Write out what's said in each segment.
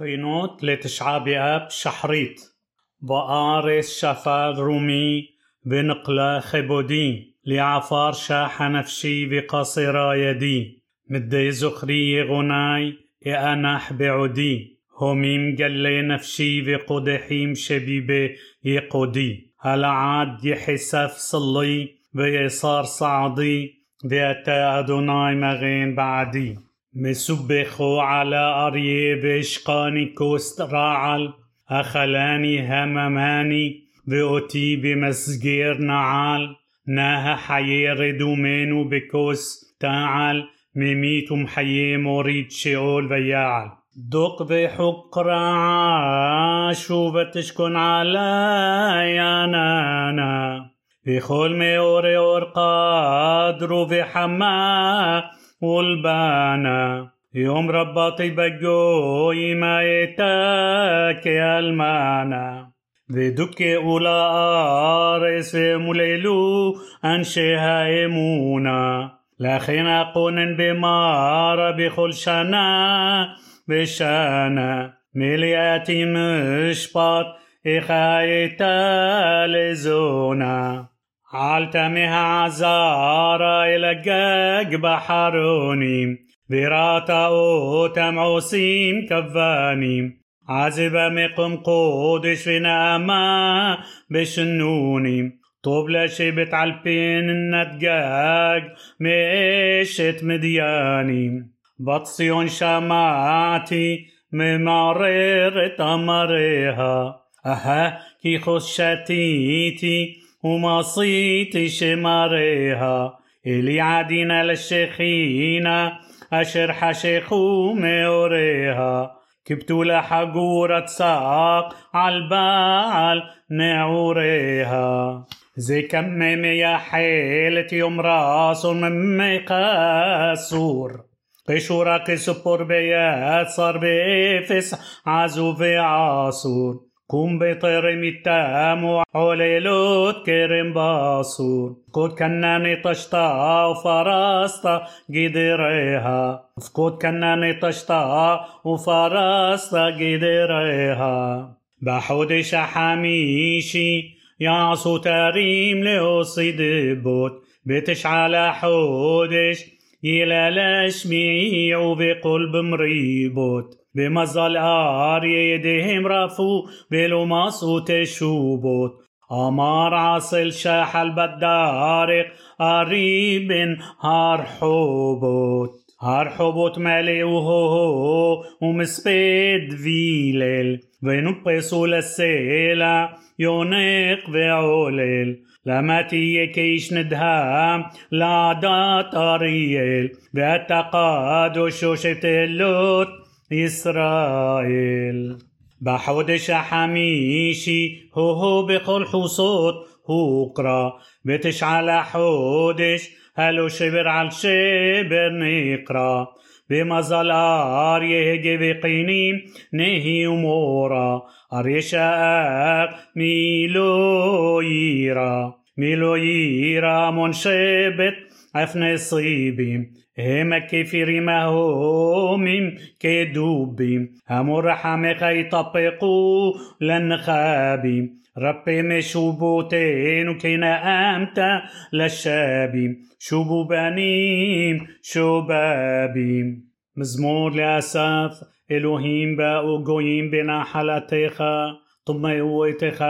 قينوت لتشعى بآب شحريت بآرس شفال رومي بنقلا خبودي لعفار شاح نفشي بقصر يدي. مدي زخري غناي إأنح بعدي. هميم قل نفشي بقدحيم شبيبة يقودي. هل عاد يحسف صلي بيصار صعدي بيتا أدوناي مغين بعدي. مسبخو على أريه بشقاني كوست راعل أخلاني همماني بأتي بمسجير نعال ناها حيير دومينو بكوس تعال ميميت محيي مريد شعول وياعل دق بحق رعاش وبتشكن عليا نانا بخول ميوري اور قادر وبحما والبانا يوم رباطي بقوي ما يتاك المانا ودك أولا آرس مليلو أنشيها إمونا لخينا قون بمار بخل شنا بشانا ملياتي مشبط إخايتا لزونا عالتمها عزارة جاج بحروني. براتا أوتم عوسيم كفاني. عزب مقم قودش في نعمة بشنوني. طوب لشبت عالبين الندقاق ميشت مدياني. بطسيون شمعتي ممرر تمرها أها كي خشتيتي ومصيتي شمرها إلي عدينا للشيخينا أشر حشيخو موريها كبتو لحقورة ساق عالبال نعوريها. زي كمم يا حيلة يوم راس من قاسور قشورك سبور بيات صار بيفس عزو في عاصور. قوم بطير متام وعليلوت كرم باصور فكود كناني طشتا وفراستا قدريها فكود كناني طشتا وفراستا قدريها بحود شحاميشي يعصو تريم لأصيد بوت بتشعل حودش يلا لشميع وبقلب مريبوت بمزال آر يدهم رفو بلوماس وتشوبوت أمار عاصل شاح البدارق قريب هار حوبوت. هار حوبوت مالي وهو ومسبيد فيلل ونبسو للسيلة يونق بعولل لما تيجي كيش ندهام لا دات أريل بأتقاد وشوشة إسرائيل. بحودش حميشي هو هو بقول حصوت هو قرا بتشعل حودش هلو شبر على شبر نقرأ. بمزال آريه بقينيم نهي مورا أريشاق ميلو يرا ميلو يرا منشبت أفنى صيبي هم كفير ما هم كدوبي هم رحمك يطبقوا لنخابي ربي مشوبوتين وكينا أمتا للشابي شوبو بنيم شوبابي مزمور لأسف إلهيم باو جويم بنا حلتيخ ثم يويتيخ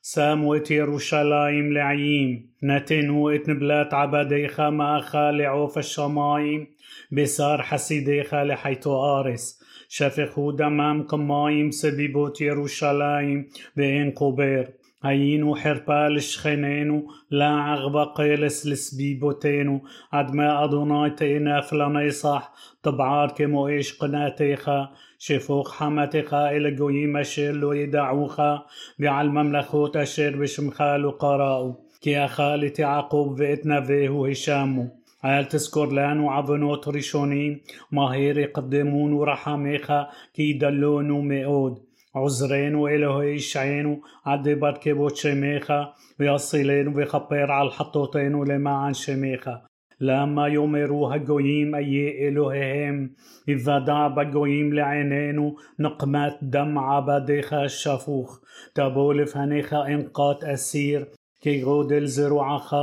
القدشيخ ساموت يروشلايم لعيم نتن وإتن بلات عبديخ ماخا لعوف الشمايم بسار حسيديخ لحيث آرس شفخوا دمام قمايم سبيبوت يروشلايم بين قبير هينو حربال شخنينو لا عغبة قيلس لسبيبوتينو عد ما أدوناي تينا فلانيصح طبعار كمو إيش قناتيخا شفوق حمتخا إلى جويم أشير لو يدعوخا بعل مملخوت أشير بشمخال وقراءو كي أخالي يعقوب وإتنا فيهو هشامو عال تذكر لانو عبنوت ريشوني ماهير يقدمون ورحميخا كي يدلونو مئود عذرين وإله يشعينو عدي بركبوت شميخا ويصلين ويخبر على الحطوتين ولما شميخا למה יאמרו הגויים איה אלוהיהם? יוודע בגויים לעינינו נקמת דם עבדיך השפוך. תבוא לפניך אנקת אסיר כגודל זרועך,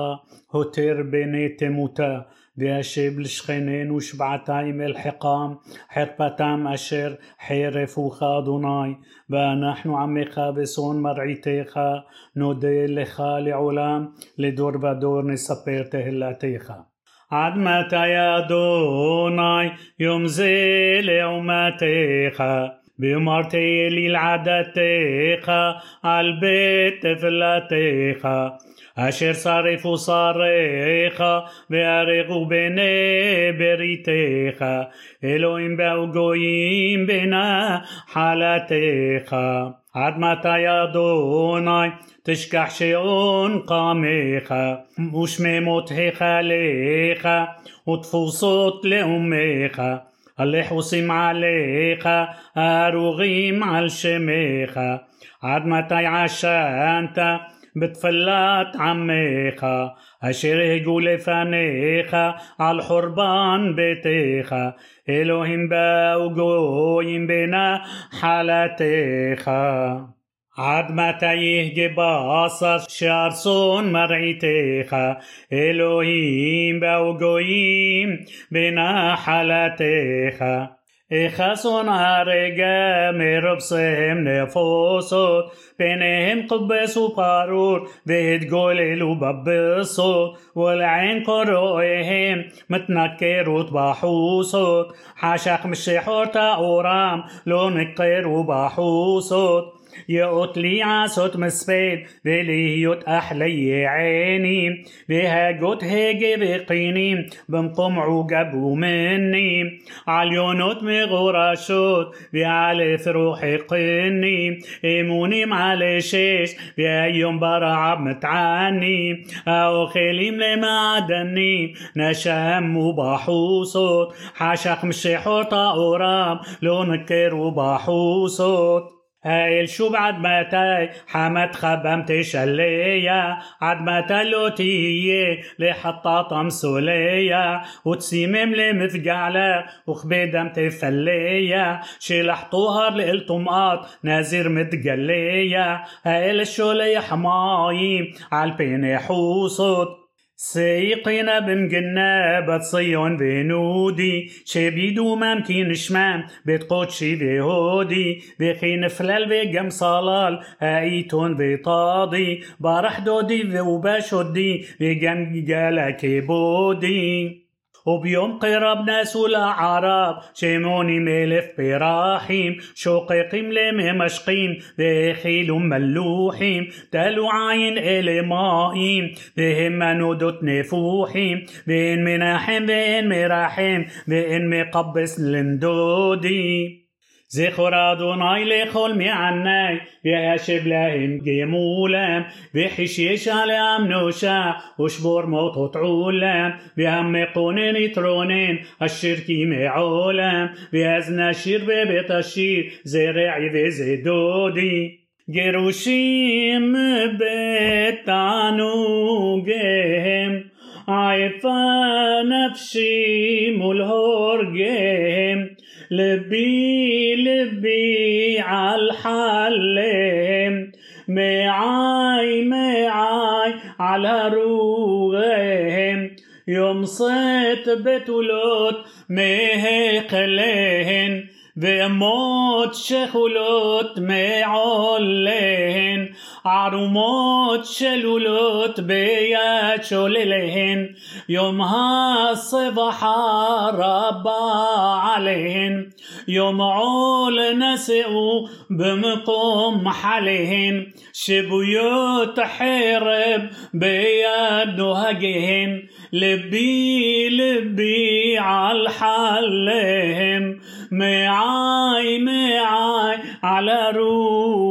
הותר בני תמותה. והשב לשכנינו שבעתיים אל חיקם, חרפתם אשר חרפוך אדוני, ואנחנו עמך ושון מרעיתך, נודה לך לעולם, לדור ודור נספר תהילתך. עד מתי אדוני יום זה לעומתך ואמרתי אליל עדתך על בית תפילתך אשר שרפו שריך והרגו בני בריתך אלוהים באו גויים בנחלתך עד מתי אדוני תשכח שעון קמך ושממות היכליך ותפוסות לאומך הלחוסים עליך הרוגים על שמך עד מתי עשנת בתפילת עמך אשר הגו לפניך על חורבן ביתך אלוהים באו גויים בנחלתך עד מתי יהגה בשר שארצון מרעיתך אלוהים באו גויים בנחלתך خسون هرگه سهم نفوسو بينهم قبس وقارور ذهد قول وببصو والعين قرؤهم متنكر وطبحوصو حاشق مش حورتا أورام لون قير وبحوصو يقط لي عصوت مسفيد بليوت أحلي عيني. بها قوت هيجي بقيني بمقم عجب مني. عاليونوت مغرشوت بألف روحي قني. إيموني معلي شيش بأيوم برعب متعني. أو خيليم لمعدني نشأم وبحوصوت. حشق مشي حوطة أورام لو نكر وبحوصوت. هايل شو بعد متى حمد خبم تشلية عد متى لو تيه لحطة مسولية وتسيمم لمثقالة وخبيدم تفلية شلح طهر لالطمقات نازر متقلية هايل شو لي حمايم عالبين حوصت سيقنا بمجنا بتصيون بنودي شبيدو ممكن شمام بتقوتشي بهودي. بخين فلال بجم صلال هايتون بطاضي برح دودي وبشودي بجم جالك بودي وبيوم قرب ناس الأعراب شيموني ملف براحيم. شقيقيم لممشقيم بخيل ملوحيم. تلو عين إلي مائيم. بهم منودت نفوحيم. بين مناحم بين مراحم بين مقبس لندودي זכור אדוני לכל מעני, וישב להם גמולם, וחישיש עליהם נושה, ושבור מוטות עולם, והמקונן יתרונן, אשר כי מעולם, ואז נשיר בבית השיר, זה רעי וזה דודי. גירושים בית תענוגיהם, עייפה נפשי מול הורגהם, لبي لبي عالحلم معاي معاي على روغهم يوم صيت بتولوت مهقلهن ואמות שכולות מעוליהן, عرومات شلولوت بيا شللهن يومها الصبح ربا عليهن يوم عول نسئو بمقوم حالهن شبيوت حرب بيد وهجهن لبي لبي عالحلهم معاي معاي على روح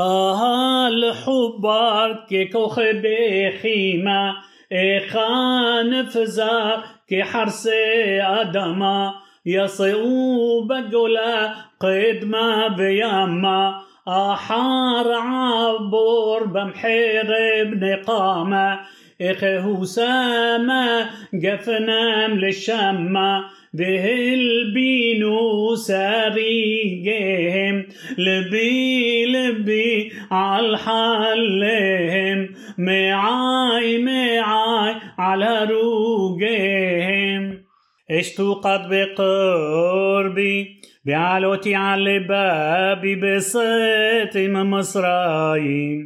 قال حبار ككوخب خيمة إخا نفزا كحرس أدما. يصيو بقولا قدما بياما أحار عبور بمحير بنقامة إخه سما جفنام للشمة بهالبينو ساريجهم لبي لبي عالحلهم معاي معاي على روجهم اشتوقت بقربي بعلوتي على بابي بصيتم مصراي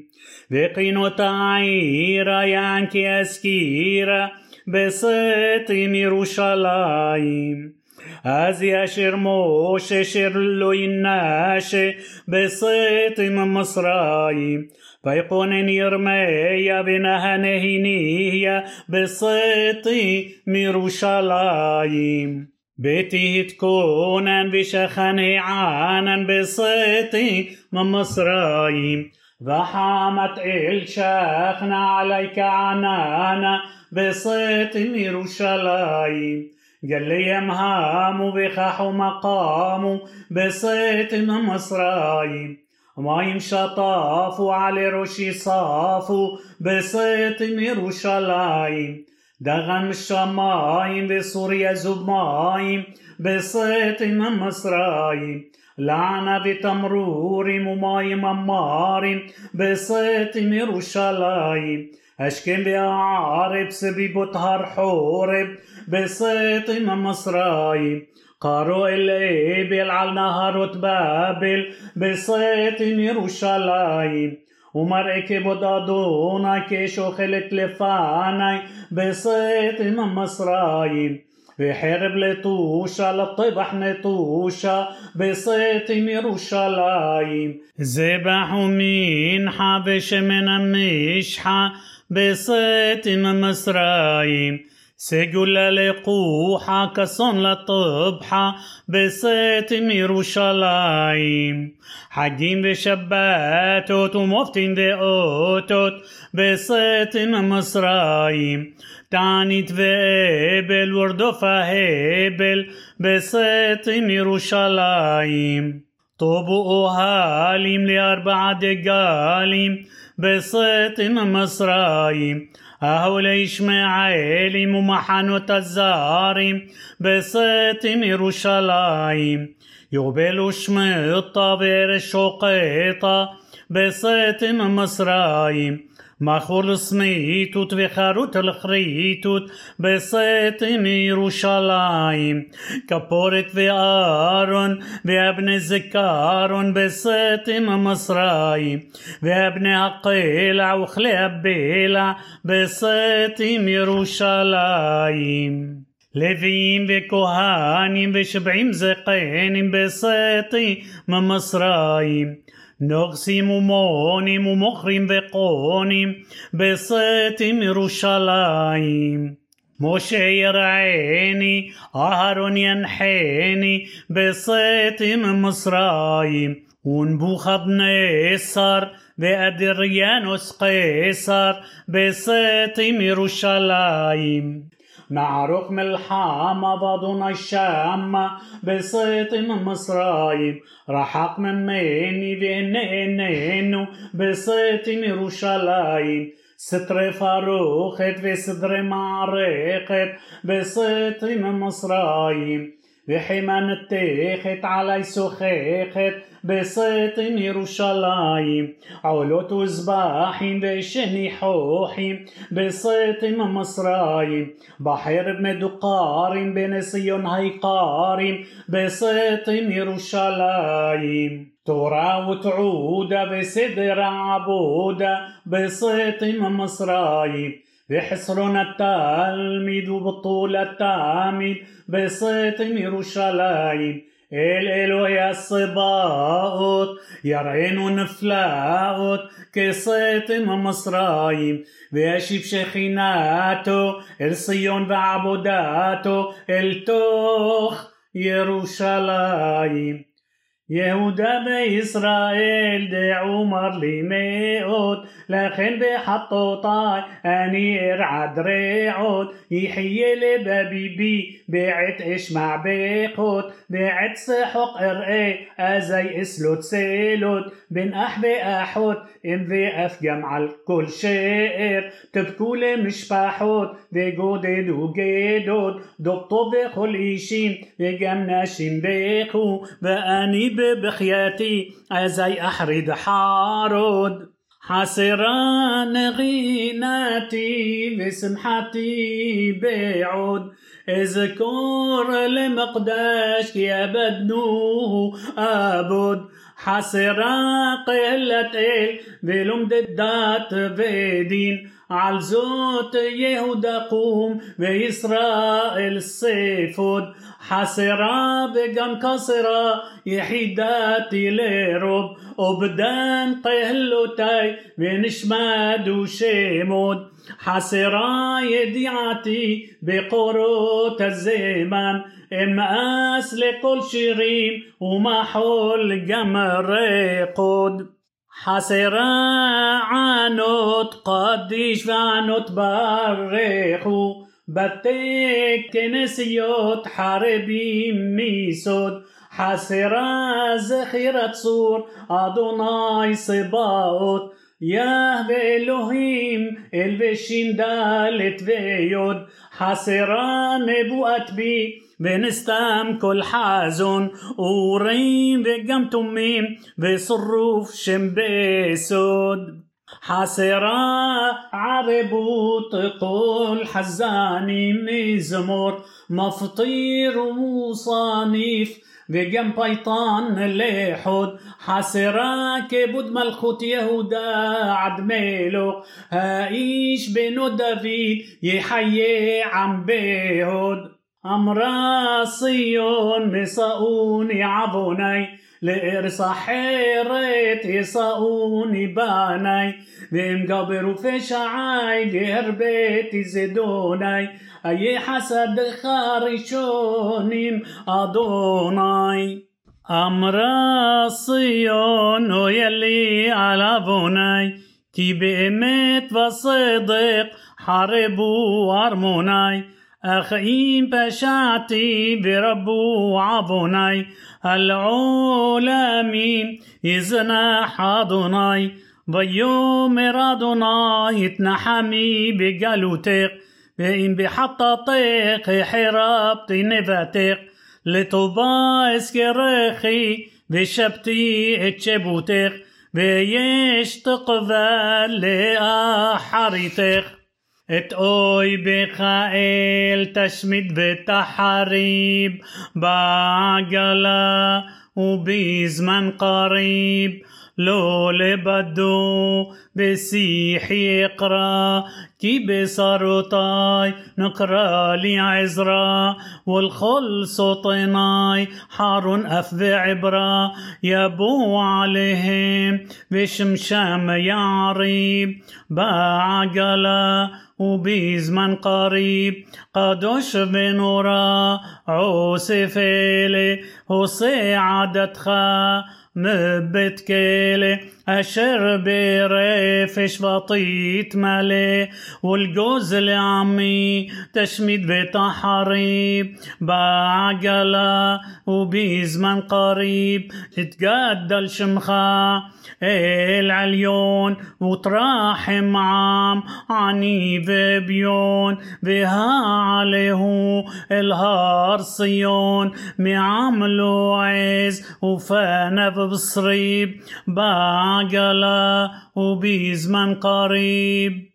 بقينو تعيرا يعنكي أسكيرا בסתים ירושלים. אז ישיר משה שלא ינשה בסתים מסריים. ויכונן ירמיה ונהנהניה בסתים ירושלים. ביתי התכונן ושכן הענן ענן בסתים מסריים. ضحمت إل شاخنا عليك عنانا بصيت يروشلايم قال لي يمهام بخاح بصيت بصيتم مصرايم مايم شطافوا على روشي صافوا بصيت يروشلايم دغن الشمايم بسوريا زب مايم بصيت مصرايم لعنة بتمرور ومايم أمارم بصيت من يروشلايم أشكن بعارب سبي بطهر حورب بصيت من مصرايم قارو الإبل على نهر بابل من يروشلايم ومركب ضدونا كيشو خلت لفاني بصيت من مصرايم بحرب لطوشة لطبح نطوشة بصيت من يروشلايم ذبحوا مين حبش من بصيت مصرايم سجل لقوحة كصن لطبحة بصيت من يروشلايم حجين بشباتوت ومفتين بأوتوت بصيت مصرايم بابل وردفة هبل بصيت من يروشلايم طوبوا هاليم لأربعة دقاليم من مصرايم أهول إشماعيل ومحنوت الزاريم من يروشلايم يقبلوا شمطة بير الشقيطة من مصرايم مخول سميتوت وخروت الخريتوت بصيت من يروشلايم كبورت وآرون وابن زكارون بصيت مصرايم وابن عقيلع وخلي بيلع بصيت من يروشلايم لويين وكهانين وشبعين نغسم مونم ومخرم وقونم بصيتم يروشلايم مشه يرعيني أهرون ينحيني بصيتم مصرايم ونبوخذ نصر وأدريانوس قيصر بصيتم يروشلايم معروف ملحمة بضون الشام بصيت مصرايم. رحق من مني بإنه بصيت من يروشلايم. ستر فاروخت وصدر معرقت بصيت مصرايم. وحمان التيخت علي سخيخت بصيت من يروشلايم علوت وزباحين بشني حوحين بصيت من مصرايم بحر بمدقارين بين صيون هيقارين بصيت من يروشلايم ترى وتعودة بصدر عبودة بصيت من مصرايم بحصرنا التلميذ وبطول التاميد بصيت من يروشلايم الإلهي الصباؤت يرعين نفلاؤت كصيت من يهودا بإسرائيل دي عمر لي مئود لخن بحطوطاي أني إرعد ريعود يحيي لبابيبي بعت إشمع بيقود بعت سحق إرئي أزي إسلوت سيلوت بن أحبي أحوت إن ذي أفجم على كل شئر تبكولي مش بحوت ذي دو جيدود دكتور ذي خل إيشين ذي جم ناشين بيقو بأني بخياتي أزي أحرد حارد؟ حسران غيناتي بسمحتي بعود اذكر لمقداش يا بدنو ابود حسرا قلة إل بلوم الدات بدين على زوت يهودا قوم وإسرائيل صيفود حسرا بقم كسرا يحيداتي لرب وبدان قهلوتاي ونشماد وشيمود. حسرا يديعتي بقروت الزمان. אין מאס לכל שירים ומחול גם רקוד. חסרה ענות קדיש וענות ברכו. בתי כנסיות חרבים מיסוד חסרה זכירת צור אדוני סבאות. יהווה אלוהים אל ושין דלת ויוד. חסרה נבואת בי ונסתם כל חזון אורים וגם תומים ושרוף שם בסוד حسرا عربوط قول حزاني مزمور مفطير وصانيف وجم بيطان لحود حسرا كبود ملخوت يهودا عد ميلو هايش بنو دافيد يحيي عم بيهود أمرا صيون مساوني عبوني لإرصا حيرت يصاوني باناي وهم قبروا في شعاي بهربت زدوناي أي حسد خارشونيم أدوناي أمرا صيون ويلي على بوناي كي بإمت وصدق حاربوا أرموناي أخي بشعتي بربو عضني العلام يزنا حضني بيوم رضناي تنحمي بجلوتك بإن بحططيق حرابتي نفتق لطوبا إسكريخي بشبتي اتشبوتك بيش تقبل لأحريتك את אויבך אל תשמיד ותחריב בעגלה ובזמן קריב לא לבדו בשיח יקרא כי בשרותי נקרא לי עזרה ולכל סוטני חרון אף ועברה יבוא עליהם ושמשם יעריב בעגלה ובזמן קריב קדוש ונורא עוסף אלה עושה עדתך مبت كيلي أشر بريفش وطيت ملي والجوز عمي تشميد بتحريب بعجلة وبزمن قريب. تجدل شمخة العليون وتراحم عام. عني بيون بها عليه الهار صيون. معاملو عز وفنب بصريب بعجلة وبزمن قريب.